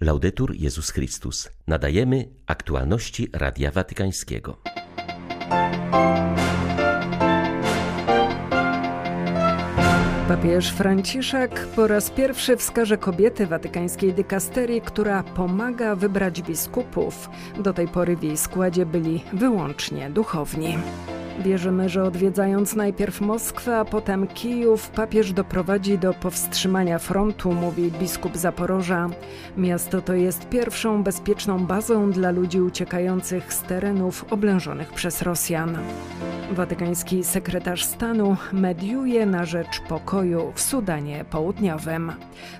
Laudetur Jezus Chrystus. Nadajemy aktualności Radia Watykańskiego. Papież Franciszek po raz pierwszy wskaże kobiety watykańskiej dykasterii, która pomaga wybrać biskupów. Do tej pory w jej składzie byli wyłącznie duchowni. Wierzymy, że odwiedzając najpierw Moskwę, a potem Kijów, papież doprowadzi do powstrzymania frontu, mówi biskup Zaporoża. Miasto to jest pierwszą bezpieczną bazą dla ludzi uciekających z terenów oblężonych przez Rosjan. Watykański sekretarz stanu mediuje na rzecz pokoju w Sudanie Południowym.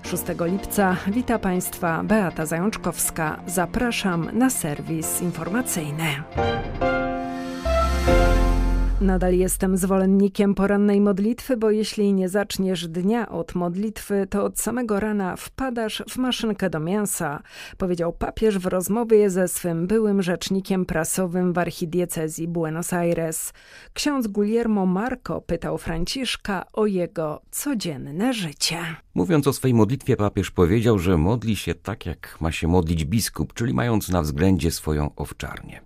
6 lipca wita Państwa Beata Zajączkowska. Zapraszam na serwis informacyjny. Nadal jestem zwolennikiem porannej modlitwy, bo jeśli nie zaczniesz dnia od modlitwy, to od samego rana wpadasz w maszynkę do mięsa, powiedział papież w rozmowie ze swym byłym rzecznikiem prasowym w archidiecezji Buenos Aires. Ksiądz Guillermo Marco pytał Franciszka o jego codzienne życie. Mówiąc o swej modlitwie, papież powiedział, że modli się tak, jak ma się modlić biskup, czyli mając na względzie swoją owczarnię.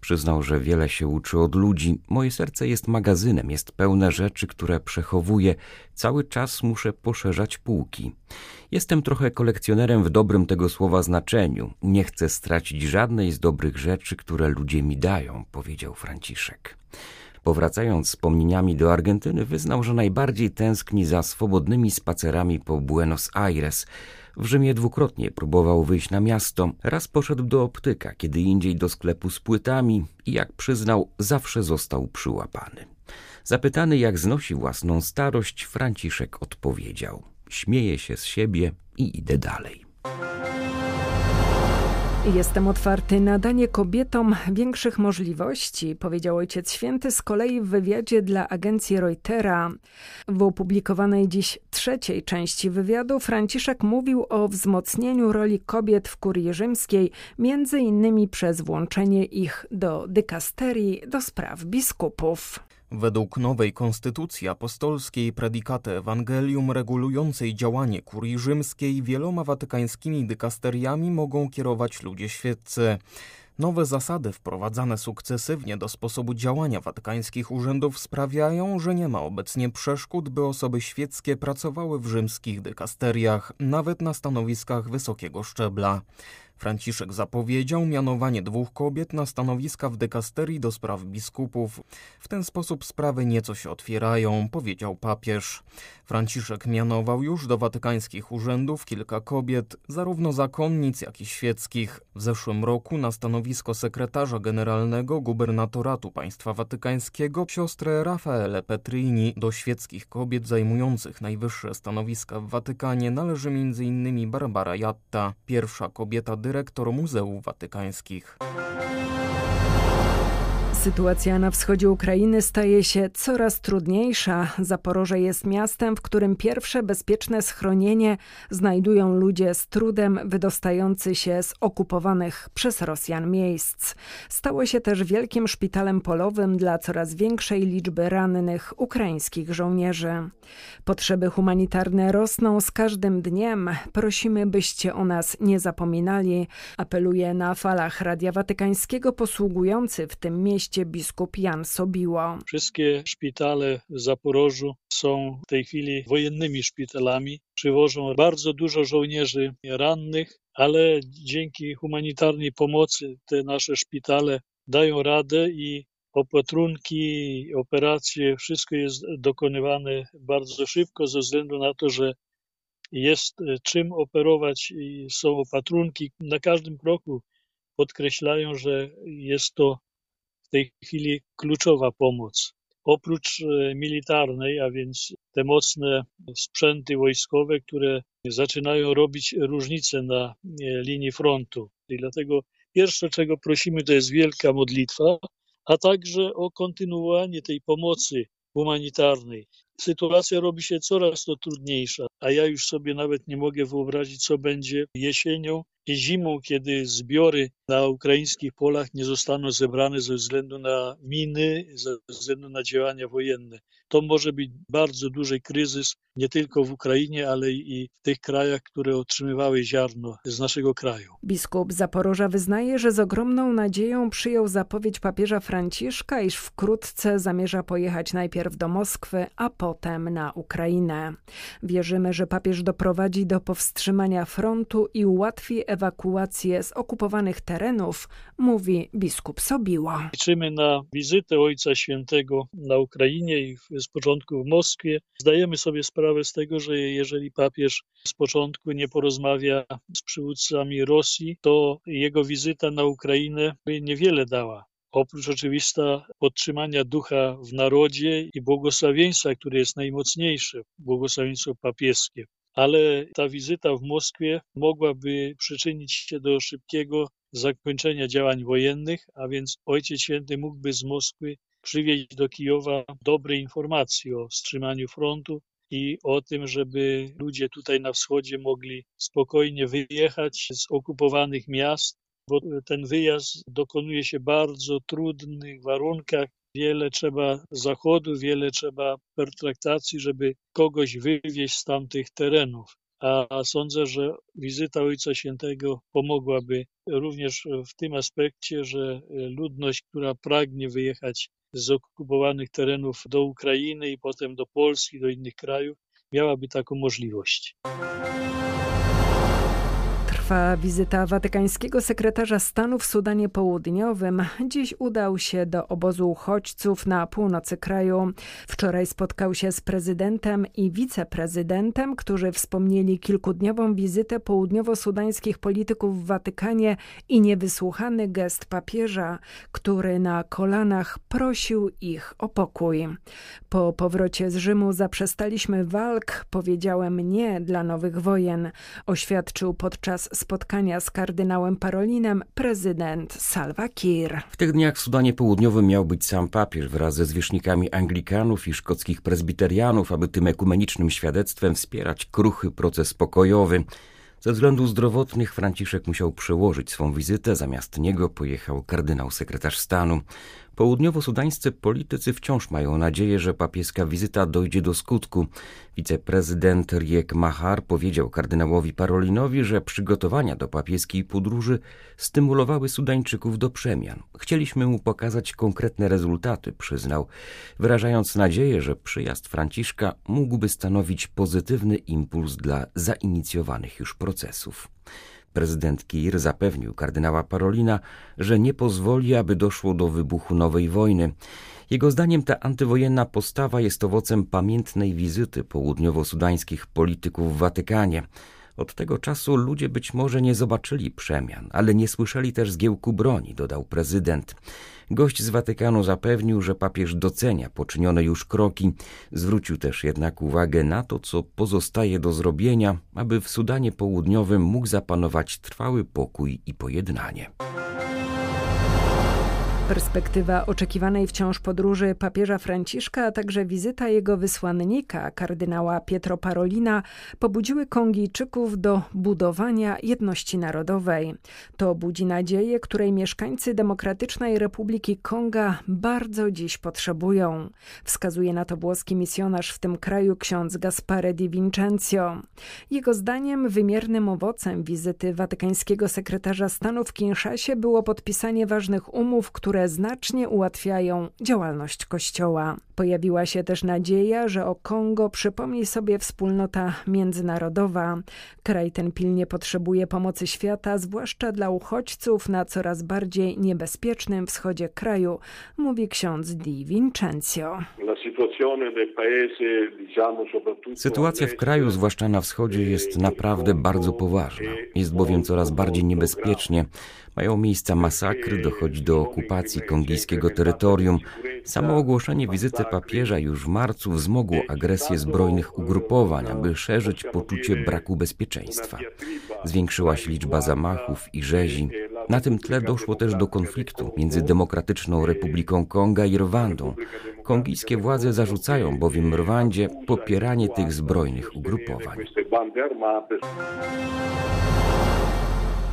Przyznał, że wiele się uczy od ludzi. Moje serce jest magazynem, jest pełne rzeczy, które przechowuję. Cały czas muszę poszerzać półki. Jestem trochę kolekcjonerem w dobrym tego słowa znaczeniu. Nie chcę stracić żadnej z dobrych rzeczy, które ludzie mi dają, powiedział Franciszek. Powracając wspomnieniami do Argentyny, wyznał, że najbardziej tęskni za swobodnymi spacerami po Buenos Aires. W Rzymie dwukrotnie próbował wyjść na miasto. Raz poszedł do optyka, kiedy indziej do sklepu z płytami i jak przyznał, zawsze został przyłapany. Zapytany, jak znosi własną starość, Franciszek odpowiedział: Śmieję się z siebie i idę dalej. Jestem otwarty na danie kobietom większych możliwości, powiedział Ojciec Święty z kolei w wywiadzie dla agencji Reutera. W opublikowanej dziś trzeciej części wywiadu Franciszek mówił o wzmocnieniu roli kobiet w kurii rzymskiej, między innymi przez włączenie ich do dykasterii do spraw biskupów. Według nowej konstytucji apostolskiej predikaty Ewangelium regulującej działanie kurii rzymskiej wieloma watykańskimi dykasteriami mogą kierować ludzie świeccy. Nowe zasady wprowadzane sukcesywnie do sposobu działania watykańskich urzędów sprawiają, że nie ma obecnie przeszkód, by osoby świeckie pracowały w rzymskich dykasteriach, nawet na stanowiskach wysokiego szczebla. Franciszek zapowiedział mianowanie dwóch kobiet na stanowiska w dekasterii do spraw biskupów. W ten sposób sprawy nieco się otwierają, powiedział papież. Franciszek mianował już do watykańskich urzędów kilka kobiet, zarówno zakonnic, jak i świeckich. W zeszłym roku na stanowisko sekretarza generalnego gubernatoratu państwa watykańskiego siostrę Rafaele Petrini. Do świeckich kobiet zajmujących najwyższe stanowiska w Watykanie należy m.in. Barbara Jatta, pierwsza kobieta dyrektor Muzeów Watykańskich. Sytuacja na wschodzie Ukrainy staje się coraz trudniejsza. Zaporoże jest miastem, w którym pierwsze bezpieczne schronienie znajdują ludzie z trudem wydostający się z okupowanych przez Rosjan miejsc. Stało się też wielkim szpitalem polowym dla coraz większej liczby rannych ukraińskich żołnierzy. Potrzeby humanitarne rosną z każdym dniem. Prosimy, byście o nas nie zapominali. Apeluje na falach Radia Watykańskiego posługujący w tym mieście biskup Jan Sobiło. Wszystkie szpitale w Zaporożu są w tej chwili wojennymi szpitalami. Przywożą bardzo dużo żołnierzy rannych, ale dzięki humanitarnej pomocy te nasze szpitale dają radę i opatrunki, operacje, wszystko jest dokonywane bardzo szybko ze względu na to, że jest czym operować i są opatrunki. Na każdym kroku podkreślają, że jest to w tej chwili kluczowa pomoc. Oprócz e, militarnej, a więc te mocne sprzęty wojskowe, które zaczynają robić różnicę na e, linii frontu. I dlatego pierwsze, czego prosimy, to jest wielka modlitwa, a także o kontynuowanie tej pomocy humanitarnej. Sytuacja robi się coraz to trudniejsza, a ja już sobie nawet nie mogę wyobrazić, co będzie jesienią i zimą, kiedy zbiory na ukraińskich polach nie zostaną zebrane ze względu na miny, ze względu na działania wojenne. To może być bardzo duży kryzys nie tylko w Ukrainie, ale i w tych krajach, które otrzymywały ziarno z naszego kraju. Biskup Zaporoża wyznaje, że z ogromną nadzieją przyjął zapowiedź papieża Franciszka, iż wkrótce zamierza pojechać najpierw do Moskwy, a potem na Ukrainę. Wierzymy, że papież doprowadzi do powstrzymania frontu i ułatwi ewakuację z okupowanych terenów, mówi biskup Sobiła. Liczymy na wizytę Ojca Świętego na Ukrainie i z początku w Moskwie. Zdajemy sobie sprawę z tego, że jeżeli papież z początku nie porozmawia z przywódcami Rosji, to jego wizyta na Ukrainę niewiele dała. Oprócz oczywista podtrzymania ducha w narodzie i błogosławieństwa, które jest najmocniejsze, błogosławieństwo papieskie. Ale ta wizyta w Moskwie mogłaby przyczynić się do szybkiego zakończenia działań wojennych, a więc Ojciec Święty mógłby z Moskwy przywieźć do Kijowa dobre informacje o wstrzymaniu frontu i o tym, żeby ludzie tutaj na wschodzie mogli spokojnie wyjechać z okupowanych miast, bo ten wyjazd dokonuje się w bardzo trudnych warunkach. Wiele trzeba zachodu, wiele trzeba pertraktacji, żeby kogoś wywieźć z tamtych terenów. A sądzę, że wizyta Ojca Świętego pomogłaby również w tym aspekcie, że ludność, która pragnie wyjechać z okupowanych terenów do Ukrainy i potem do Polski, do innych krajów, miałaby taką możliwość trwa wizyta watykańskiego sekretarza stanu w Sudanie Południowym. Dziś udał się do obozu uchodźców na północy kraju. Wczoraj spotkał się z prezydentem i wiceprezydentem, którzy wspomnieli kilkudniową wizytę południowo-sudańskich polityków w Watykanie i niewysłuchany gest papieża, który na kolanach prosił ich o pokój. Po powrocie z Rzymu zaprzestaliśmy walk, powiedziałem nie dla nowych wojen, oświadczył podczas spotkania z kardynałem Parolinem prezydent Salva Kiir. W tych dniach w Sudanie Południowym miał być sam papież wraz ze zwierzchnikami Anglikanów i szkockich prezbiterianów, aby tym ekumenicznym świadectwem wspierać kruchy proces pokojowy. Ze względów zdrowotnych Franciszek musiał przełożyć swą wizytę, zamiast niego pojechał kardynał sekretarz stanu. Południowo-sudańscy politycy wciąż mają nadzieję, że papieska wizyta dojdzie do skutku. Wiceprezydent Riek Mahar powiedział kardynałowi Parolinowi, że przygotowania do papieskiej podróży stymulowały Sudańczyków do przemian. Chcieliśmy mu pokazać konkretne rezultaty, przyznał, wyrażając nadzieję, że przyjazd Franciszka mógłby stanowić pozytywny impuls dla zainicjowanych już procesów. Prezydent Kiir zapewnił kardynała Parolina, że nie pozwoli, aby doszło do wybuchu nowej wojny. Jego zdaniem ta antywojenna postawa jest owocem pamiętnej wizyty południowo-sudańskich polityków w Watykanie. Od tego czasu ludzie być może nie zobaczyli przemian, ale nie słyszeli też zgiełku broni, dodał prezydent. Gość z Watykanu zapewnił, że papież docenia poczynione już kroki. Zwrócił też jednak uwagę na to, co pozostaje do zrobienia, aby w Sudanie Południowym mógł zapanować trwały pokój i pojednanie. Perspektywa oczekiwanej wciąż podróży papieża Franciszka, a także wizyta jego wysłannika, kardynała Pietro Parolina, pobudziły Kongijczyków do budowania jedności narodowej. To budzi nadzieję, której mieszkańcy Demokratycznej Republiki Konga bardzo dziś potrzebują. Wskazuje na to włoski misjonarz w tym kraju ksiądz Gaspare di Vincenzo. Jego zdaniem wymiernym owocem wizyty watykańskiego sekretarza stanu w Kinszasie było podpisanie ważnych umów, które które znacznie ułatwiają działalność Kościoła. Pojawiła się też nadzieja, że o Kongo przypomni sobie wspólnota międzynarodowa. Kraj ten pilnie potrzebuje pomocy świata, zwłaszcza dla uchodźców na coraz bardziej niebezpiecznym wschodzie kraju, mówi ksiądz Di Vincenzo. Sytuacja w kraju, zwłaszcza na wschodzie, jest naprawdę bardzo poważna. Jest bowiem coraz bardziej niebezpiecznie. Mają miejsca masakry, dochodzi do okupacji kongijskiego terytorium. Samo ogłoszenie wizyty papieża już w marcu wzmogło agresję zbrojnych ugrupowań, aby szerzyć poczucie braku bezpieczeństwa. Zwiększyła się liczba zamachów i rzezi. Na tym tle doszło też do konfliktu między Demokratyczną Republiką Konga i Rwandą. Kongijskie władze zarzucają bowiem Rwandzie popieranie tych zbrojnych ugrupowań.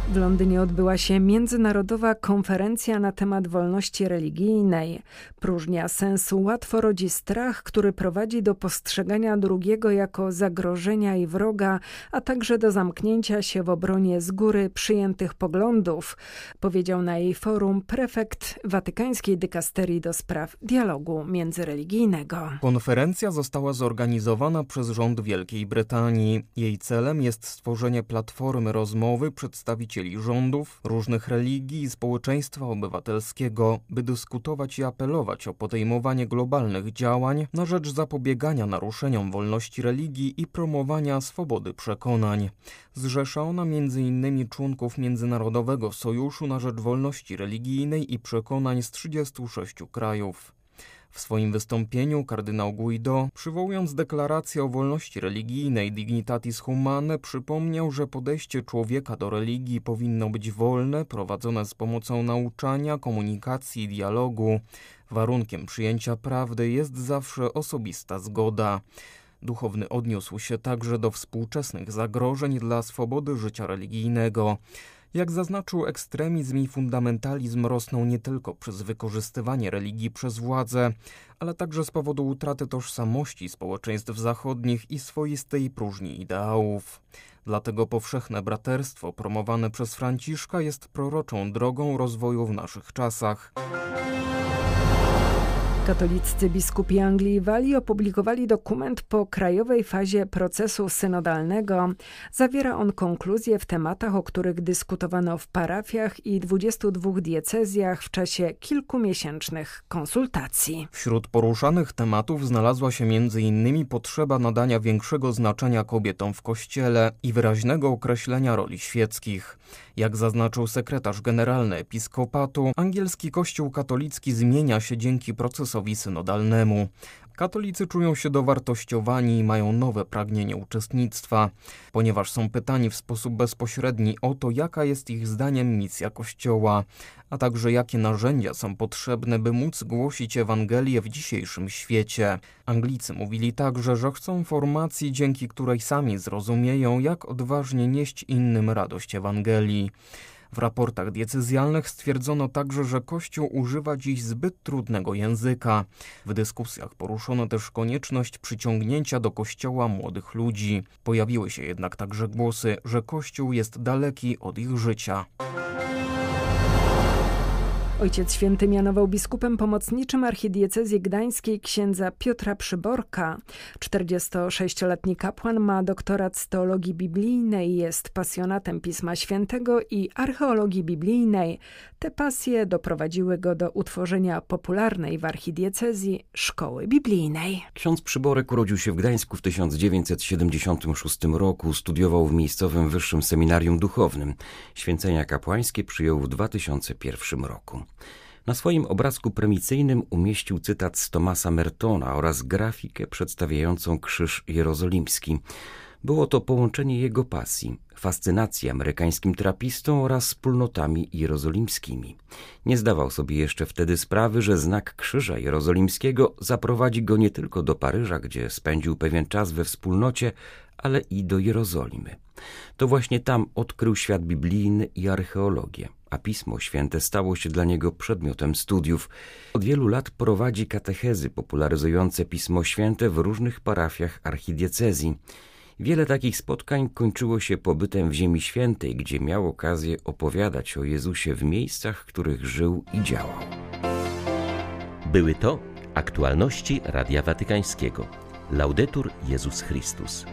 W Londynie odbyła się międzynarodowa konferencja na temat wolności religijnej. Próżnia sensu łatwo rodzi strach, który prowadzi do postrzegania drugiego jako zagrożenia i wroga, a także do zamknięcia się w obronie z góry przyjętych poglądów, powiedział na jej forum prefekt Watykańskiej Dykasterii do spraw dialogu międzyreligijnego. Konferencja została zorganizowana przez rząd Wielkiej Brytanii. Jej celem jest stworzenie platformy rozmowy przedstawicieli przedstawicieli rządów, różnych religii i społeczeństwa obywatelskiego, by dyskutować i apelować o podejmowanie globalnych działań na rzecz zapobiegania naruszeniom wolności religii i promowania swobody przekonań. Zrzesza ona m.in. członków Międzynarodowego Sojuszu na rzecz Wolności Religijnej i Przekonań z 36 krajów. W swoim wystąpieniu kardynał Guido, przywołując deklarację o wolności religijnej Dignitatis Humane, przypomniał, że podejście człowieka do religii powinno być wolne, prowadzone z pomocą nauczania, komunikacji i dialogu. Warunkiem przyjęcia prawdy jest zawsze osobista zgoda. Duchowny odniósł się także do współczesnych zagrożeń dla swobody życia religijnego. Jak zaznaczył, ekstremizm i fundamentalizm rosną nie tylko przez wykorzystywanie religii przez władze, ale także z powodu utraty tożsamości społeczeństw zachodnich i swoistej próżni ideałów. Dlatego powszechne braterstwo promowane przez Franciszka jest proroczą drogą rozwoju w naszych czasach. Katoliccy biskupi Anglii i Walii opublikowali dokument po krajowej fazie procesu synodalnego. Zawiera on konkluzje w tematach, o których dyskutowano w parafiach i 22 diecezjach w czasie kilkumiesięcznych konsultacji. Wśród poruszanych tematów znalazła się m.in. potrzeba nadania większego znaczenia kobietom w kościele i wyraźnego określenia roli świeckich. Jak zaznaczył sekretarz generalny episkopatu, angielski kościół katolicki zmienia się dzięki procesowi synodalnemu. Katolicy czują się dowartościowani i mają nowe pragnienie uczestnictwa, ponieważ są pytani w sposób bezpośredni o to, jaka jest ich zdaniem misja Kościoła, a także jakie narzędzia są potrzebne, by móc głosić Ewangelię w dzisiejszym świecie. Anglicy mówili także, że chcą formacji, dzięki której sami zrozumieją, jak odważnie nieść innym radość Ewangelii. W raportach decyzjalnych stwierdzono także, że Kościół używa dziś zbyt trudnego języka. W dyskusjach poruszono też konieczność przyciągnięcia do Kościoła młodych ludzi. Pojawiły się jednak także głosy, że Kościół jest daleki od ich życia. Ojciec Święty mianował biskupem pomocniczym archidiecezji gdańskiej księdza Piotra Przyborka. 46-letni kapłan ma doktorat z teologii biblijnej, jest pasjonatem Pisma Świętego i archeologii biblijnej. Te pasje doprowadziły go do utworzenia popularnej w archidiecezji szkoły biblijnej. Ksiądz Przyborek urodził się w Gdańsku w 1976 roku, studiował w miejscowym wyższym seminarium duchownym. Święcenia kapłańskie przyjął w 2001 roku. Na swoim obrazku premicyjnym umieścił cytat z Tomasa Mertona oraz grafikę przedstawiającą Krzyż Jerozolimski. Było to połączenie jego pasji, fascynacji amerykańskim trapistą oraz wspólnotami jerozolimskimi. Nie zdawał sobie jeszcze wtedy sprawy, że znak Krzyża Jerozolimskiego zaprowadzi go nie tylko do Paryża, gdzie spędził pewien czas we wspólnocie, ale i do Jerozolimy. To właśnie tam odkrył świat biblijny i archeologię a Pismo Święte stało się dla niego przedmiotem studiów. Od wielu lat prowadzi katechezy popularyzujące Pismo Święte w różnych parafiach archidiecezji. Wiele takich spotkań kończyło się pobytem w Ziemi Świętej, gdzie miał okazję opowiadać o Jezusie w miejscach, w których żył i działał. Były to aktualności Radia Watykańskiego. Laudetur Jezus Chrystus.